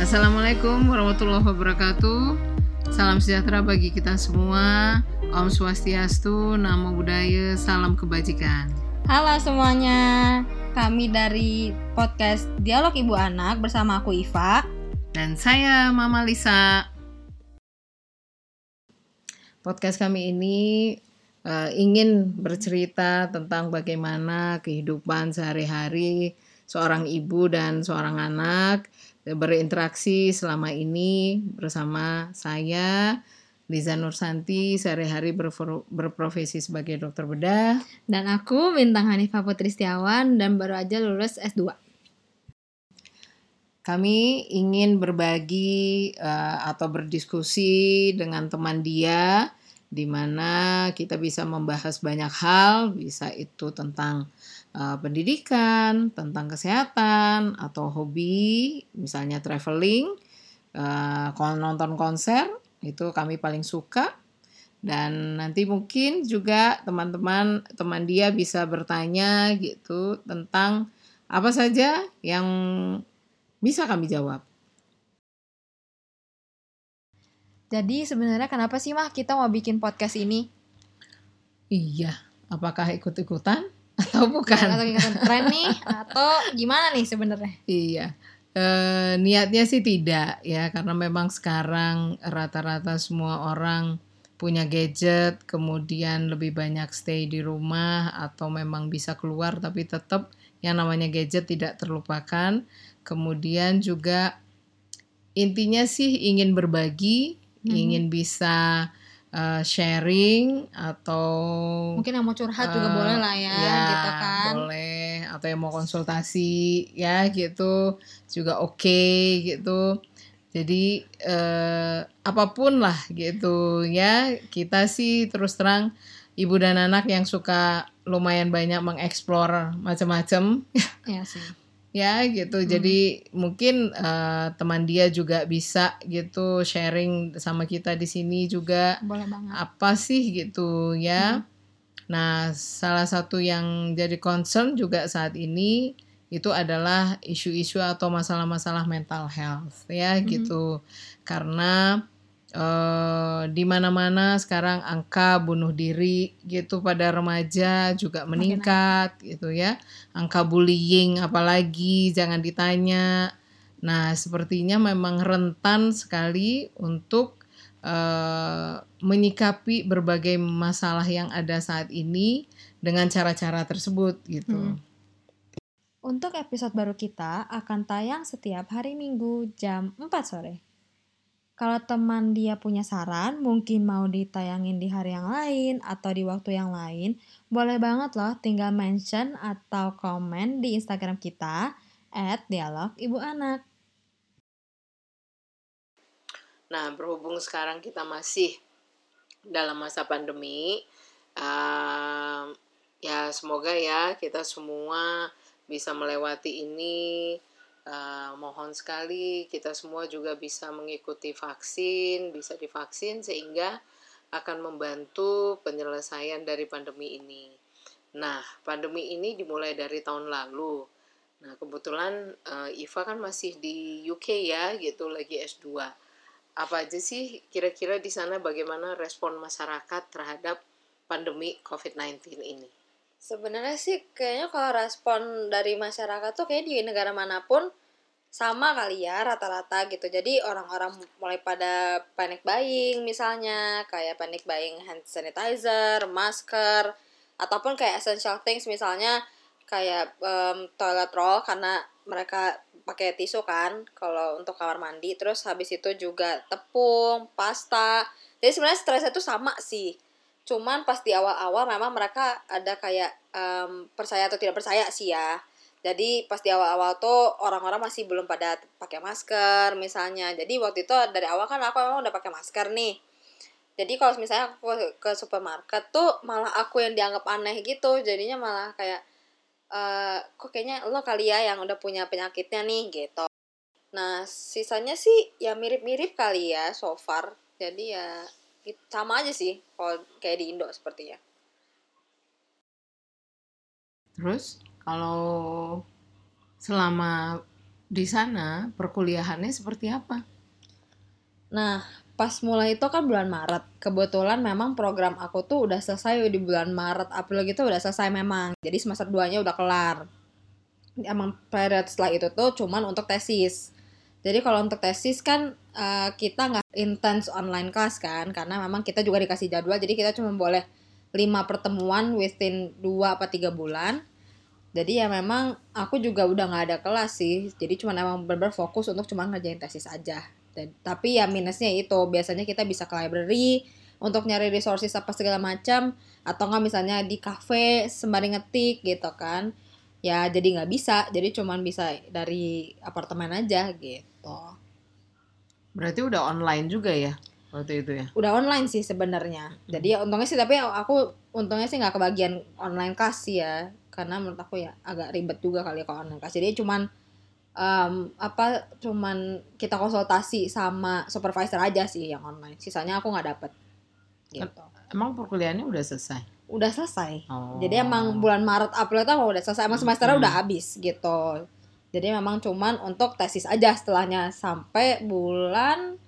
Assalamualaikum warahmatullahi wabarakatuh. Salam sejahtera bagi kita semua. Om Swastiastu, Namo Buddhaya, salam kebajikan. Halo semuanya, kami dari podcast Dialog Ibu Anak bersama aku Iva. Dan saya Mama Lisa. Podcast kami ini uh, ingin bercerita tentang bagaimana kehidupan sehari-hari seorang ibu dan seorang anak berinteraksi selama ini bersama saya Liza Nursanti sehari-hari berprofesi sebagai dokter bedah dan aku Bintang Hanifah Putri Setiawan dan baru aja lulus S2. Kami ingin berbagi uh, atau berdiskusi dengan teman dia di mana kita bisa membahas banyak hal, bisa itu tentang uh, pendidikan, tentang kesehatan atau hobi, misalnya traveling, uh, nonton konser itu kami paling suka dan nanti mungkin juga teman-teman teman dia bisa bertanya gitu tentang apa saja yang bisa kami jawab. Jadi sebenarnya kenapa sih mah kita mau bikin podcast ini? Iya, apakah ikut-ikutan atau bukan? Atau ikutan tren nih atau gimana nih sebenarnya? Iya. E, niatnya sih tidak ya karena memang sekarang rata-rata semua orang punya gadget kemudian lebih banyak stay di rumah atau memang bisa keluar tapi tetap yang namanya gadget tidak terlupakan kemudian juga intinya sih ingin berbagi hmm. ingin bisa uh, sharing atau mungkin yang mau curhat uh, juga boleh lah ya, ya gitu kan. boleh. Atau yang mau konsultasi ya gitu. Juga oke okay, gitu. Jadi uh, apa pun lah gitu. Ya kita sih terus terang ibu dan anak yang suka lumayan banyak mengeksplor macam-macam. Ya sih ya gitu. Hmm. Jadi mungkin uh, teman dia juga bisa gitu sharing sama kita di sini juga. Boleh banget. Apa sih gitu ya. Hmm. Nah, salah satu yang jadi concern juga saat ini itu adalah isu-isu atau masalah-masalah mental health ya hmm. gitu. Karena uh, di mana-mana sekarang angka bunuh diri gitu pada remaja juga meningkat gitu ya. Angka bullying apalagi jangan ditanya. Nah, sepertinya memang rentan sekali untuk uh, menyikapi berbagai masalah yang ada saat ini dengan cara-cara tersebut gitu. Hmm. Untuk episode baru kita akan tayang setiap hari Minggu jam 4 sore. Kalau teman dia punya saran, mungkin mau ditayangin di hari yang lain atau di waktu yang lain, boleh banget loh tinggal mention atau komen di Instagram kita at dialog ibu anak. Nah, berhubung sekarang kita masih dalam masa pandemi, uh, ya semoga ya kita semua bisa melewati ini Uh, mohon sekali kita semua juga bisa mengikuti vaksin, bisa divaksin sehingga akan membantu penyelesaian dari pandemi ini. Nah, pandemi ini dimulai dari tahun lalu. Nah, kebetulan uh, Iva kan masih di UK ya, gitu lagi S2. Apa aja sih kira-kira di sana bagaimana respon masyarakat terhadap pandemi COVID-19 ini? Sebenarnya sih kayaknya kalau respon dari masyarakat tuh kayak di negara mana pun sama kali ya rata-rata gitu. Jadi orang-orang mulai pada panic buying misalnya, kayak panic buying hand sanitizer, masker, ataupun kayak essential things misalnya kayak um, toilet roll karena mereka pakai tisu kan kalau untuk kamar mandi. Terus habis itu juga tepung pasta. Jadi sebenarnya stresnya itu sama sih cuman pas di awal-awal memang mereka ada kayak um, percaya atau tidak percaya sih ya. Jadi pas di awal-awal tuh orang-orang masih belum pada pakai masker misalnya. Jadi waktu itu dari awal kan aku memang udah pakai masker nih. Jadi kalau misalnya aku ke supermarket tuh malah aku yang dianggap aneh gitu. Jadinya malah kayak uh, kok kayaknya lo kali ya yang udah punya penyakitnya nih gitu. Nah sisanya sih ya mirip-mirip kali ya so far. Jadi ya sama aja sih kalau kayak di Indo sepertinya. Terus kalau selama di sana perkuliahannya seperti apa? Nah, pas mulai itu kan bulan Maret. Kebetulan memang program aku tuh udah selesai di bulan Maret, April gitu udah selesai memang. Jadi semester 2-nya udah kelar. Emang period setelah itu tuh cuman untuk tesis. Jadi kalau untuk tesis kan uh, kita nggak intens online class kan, karena memang kita juga dikasih jadwal, jadi kita cuma boleh 5 pertemuan within 2 apa 3 bulan. Jadi ya memang aku juga udah nggak ada kelas sih jadi cuma emang benar-benar fokus untuk cuma ngerjain tesis aja. Dan tapi ya minusnya itu biasanya kita bisa ke library untuk nyari resources apa segala macam atau nggak misalnya di cafe sembari ngetik gitu kan. Ya jadi nggak bisa jadi cuma bisa dari apartemen aja gitu berarti udah online juga ya waktu itu ya? Udah online sih sebenarnya. Jadi ya untungnya sih tapi aku untungnya sih nggak kebagian online kelas ya. Karena menurut aku ya agak ribet juga kali ya kalau online class. Jadi cuman um, apa cuman kita konsultasi sama supervisor aja sih yang online. Sisanya aku nggak dapet. Gitu. emang perkuliahannya udah selesai? Udah selesai. Oh. jadi emang bulan Maret April itu udah selesai. Emang semesternya hmm. udah habis gitu jadi memang cuman untuk tesis aja setelahnya. Sampai bulan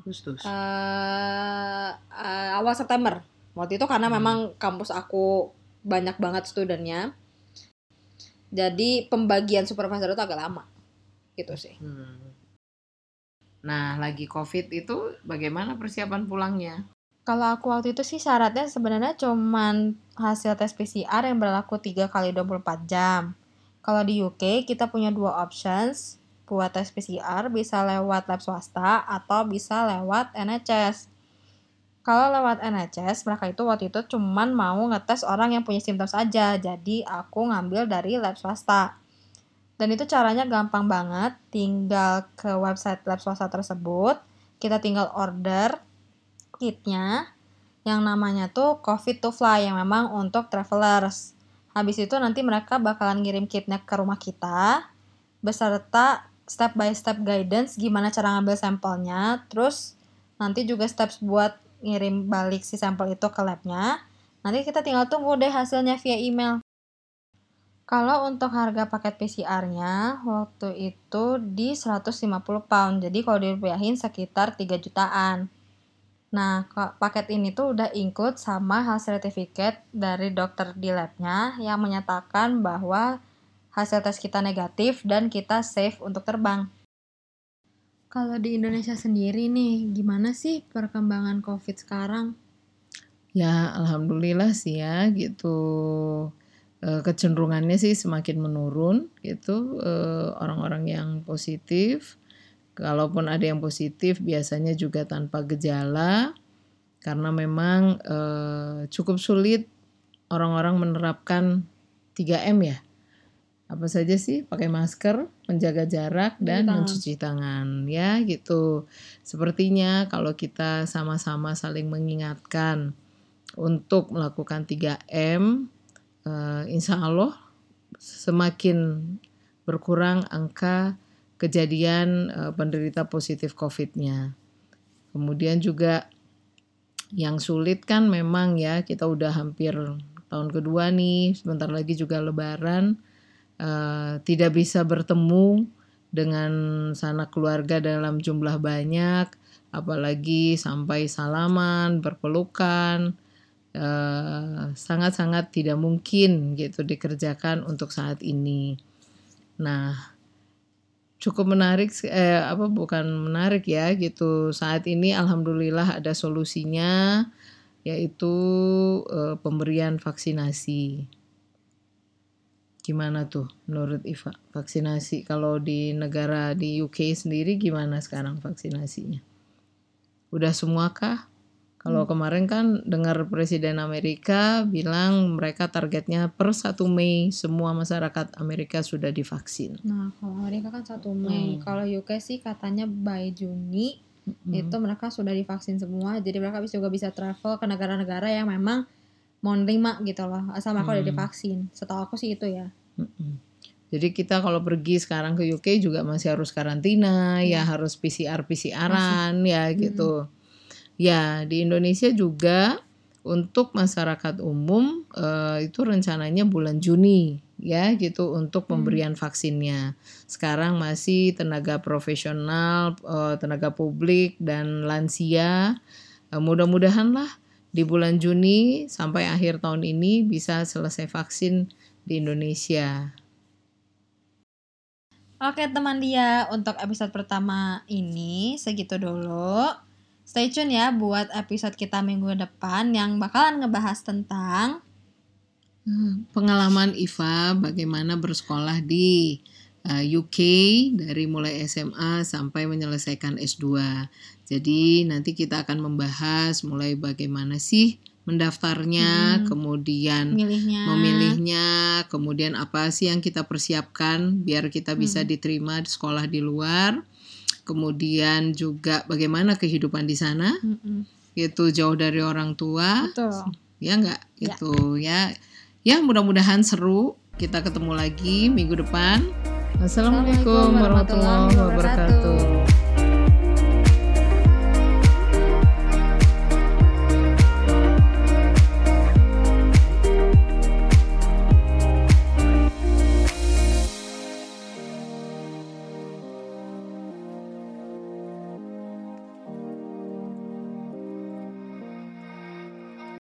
Agustus. uh, uh, awal September. Waktu itu karena hmm. memang kampus aku banyak banget studennya jadi pembagian supervisor itu agak lama. Gitu sih. Hmm. nah lagi covid itu bagaimana persiapan pulangnya? Kalau aku waktu itu sih syaratnya sebenarnya cuman hasil tes PCR yang berlaku 3 kali 24 jam. Kalau di UK kita punya dua options buat tes PCR bisa lewat lab swasta atau bisa lewat NHS. Kalau lewat NHS, mereka itu waktu itu cuman mau ngetes orang yang punya simptom saja. Jadi aku ngambil dari lab swasta. Dan itu caranya gampang banget. Tinggal ke website lab swasta tersebut. Kita tinggal order kitnya yang namanya tuh COVID to Fly yang memang untuk travelers. Habis itu nanti mereka bakalan ngirim kitnya ke rumah kita beserta step by step guidance gimana cara ngambil sampelnya, terus nanti juga steps buat ngirim balik si sampel itu ke labnya. Nanti kita tinggal tunggu deh hasilnya via email. Kalau untuk harga paket PCR-nya waktu itu di 150 pound. Jadi kalau dirupiahin sekitar 3 jutaan. Nah, paket ini tuh udah include sama hasil certificate dari dokter di labnya yang menyatakan bahwa hasil tes kita negatif dan kita safe untuk terbang. Kalau di Indonesia sendiri nih, gimana sih perkembangan COVID sekarang? Ya, alhamdulillah sih ya gitu. E, kecenderungannya sih semakin menurun gitu e, orang-orang yang positif. Kalaupun ada yang positif biasanya juga tanpa gejala karena memang e, cukup sulit orang-orang menerapkan 3M ya apa saja sih pakai masker, menjaga jarak dan Tangan. mencuci tangan ya gitu. Sepertinya kalau kita sama-sama saling mengingatkan untuk melakukan 3M uh, eh, insya Allah semakin berkurang angka kejadian uh, penderita positif COVID-nya. Kemudian juga yang sulit kan memang ya kita udah hampir tahun kedua nih, sebentar lagi juga lebaran uh, tidak bisa bertemu dengan sanak keluarga dalam jumlah banyak, apalagi sampai salaman, berpelukan, sangat eh, sangat-sangat tidak mungkin gitu dikerjakan untuk saat ini. Nah, cukup menarik eh apa bukan menarik ya gitu. Saat ini alhamdulillah ada solusinya yaitu eh, pemberian vaksinasi. Gimana tuh menurut Iva vaksinasi kalau di negara di UK sendiri gimana sekarang vaksinasinya? Udah semua kah? Kalau hmm. kemarin kan dengar Presiden Amerika bilang mereka targetnya per 1 Mei semua masyarakat Amerika sudah divaksin. Nah, kalau Amerika kan 1 Mei. Hmm. Kalau UK sih katanya by Juni hmm. itu mereka sudah divaksin semua. Jadi mereka juga bisa travel ke negara-negara yang memang mau nerima gitu loh asal mereka hmm. udah divaksin setahu aku sih itu ya hmm. jadi kita kalau pergi sekarang ke UK juga masih harus karantina ya, ya harus PCR PCRan ya gitu hmm. Ya di Indonesia juga untuk masyarakat umum uh, itu rencananya bulan Juni ya gitu untuk pemberian vaksinnya. Sekarang masih tenaga profesional, eh, tenaga publik dan lansia. Eh, Mudah-mudahan lah di bulan Juni sampai akhir tahun ini bisa selesai vaksin di Indonesia. Oke teman dia, untuk episode pertama ini segitu dulu. Stay tune ya buat episode kita minggu depan yang bakalan ngebahas tentang Hmm, Pengalaman Iva bagaimana bersekolah di eh, UK dari mulai SMA sampai menyelesaikan S2. Jadi nanti kita akan membahas mulai bagaimana sih mendaftarnya, Hmm. kemudian milihnya. memilihnya, kemudian apa sih yang kita persiapkan biar kita bisa Hmm. diterima di sekolah di luar. Kemudian juga bagaimana kehidupan di sana, Mm-mm. itu jauh dari orang tua, Betul. ya enggak Ya. gitu ya. Ya mudah-mudahan seru. Kita ketemu lagi minggu depan. Assalamualaikum Assalamualaikum warahmatullahi warahmatullahi wabarakatuh.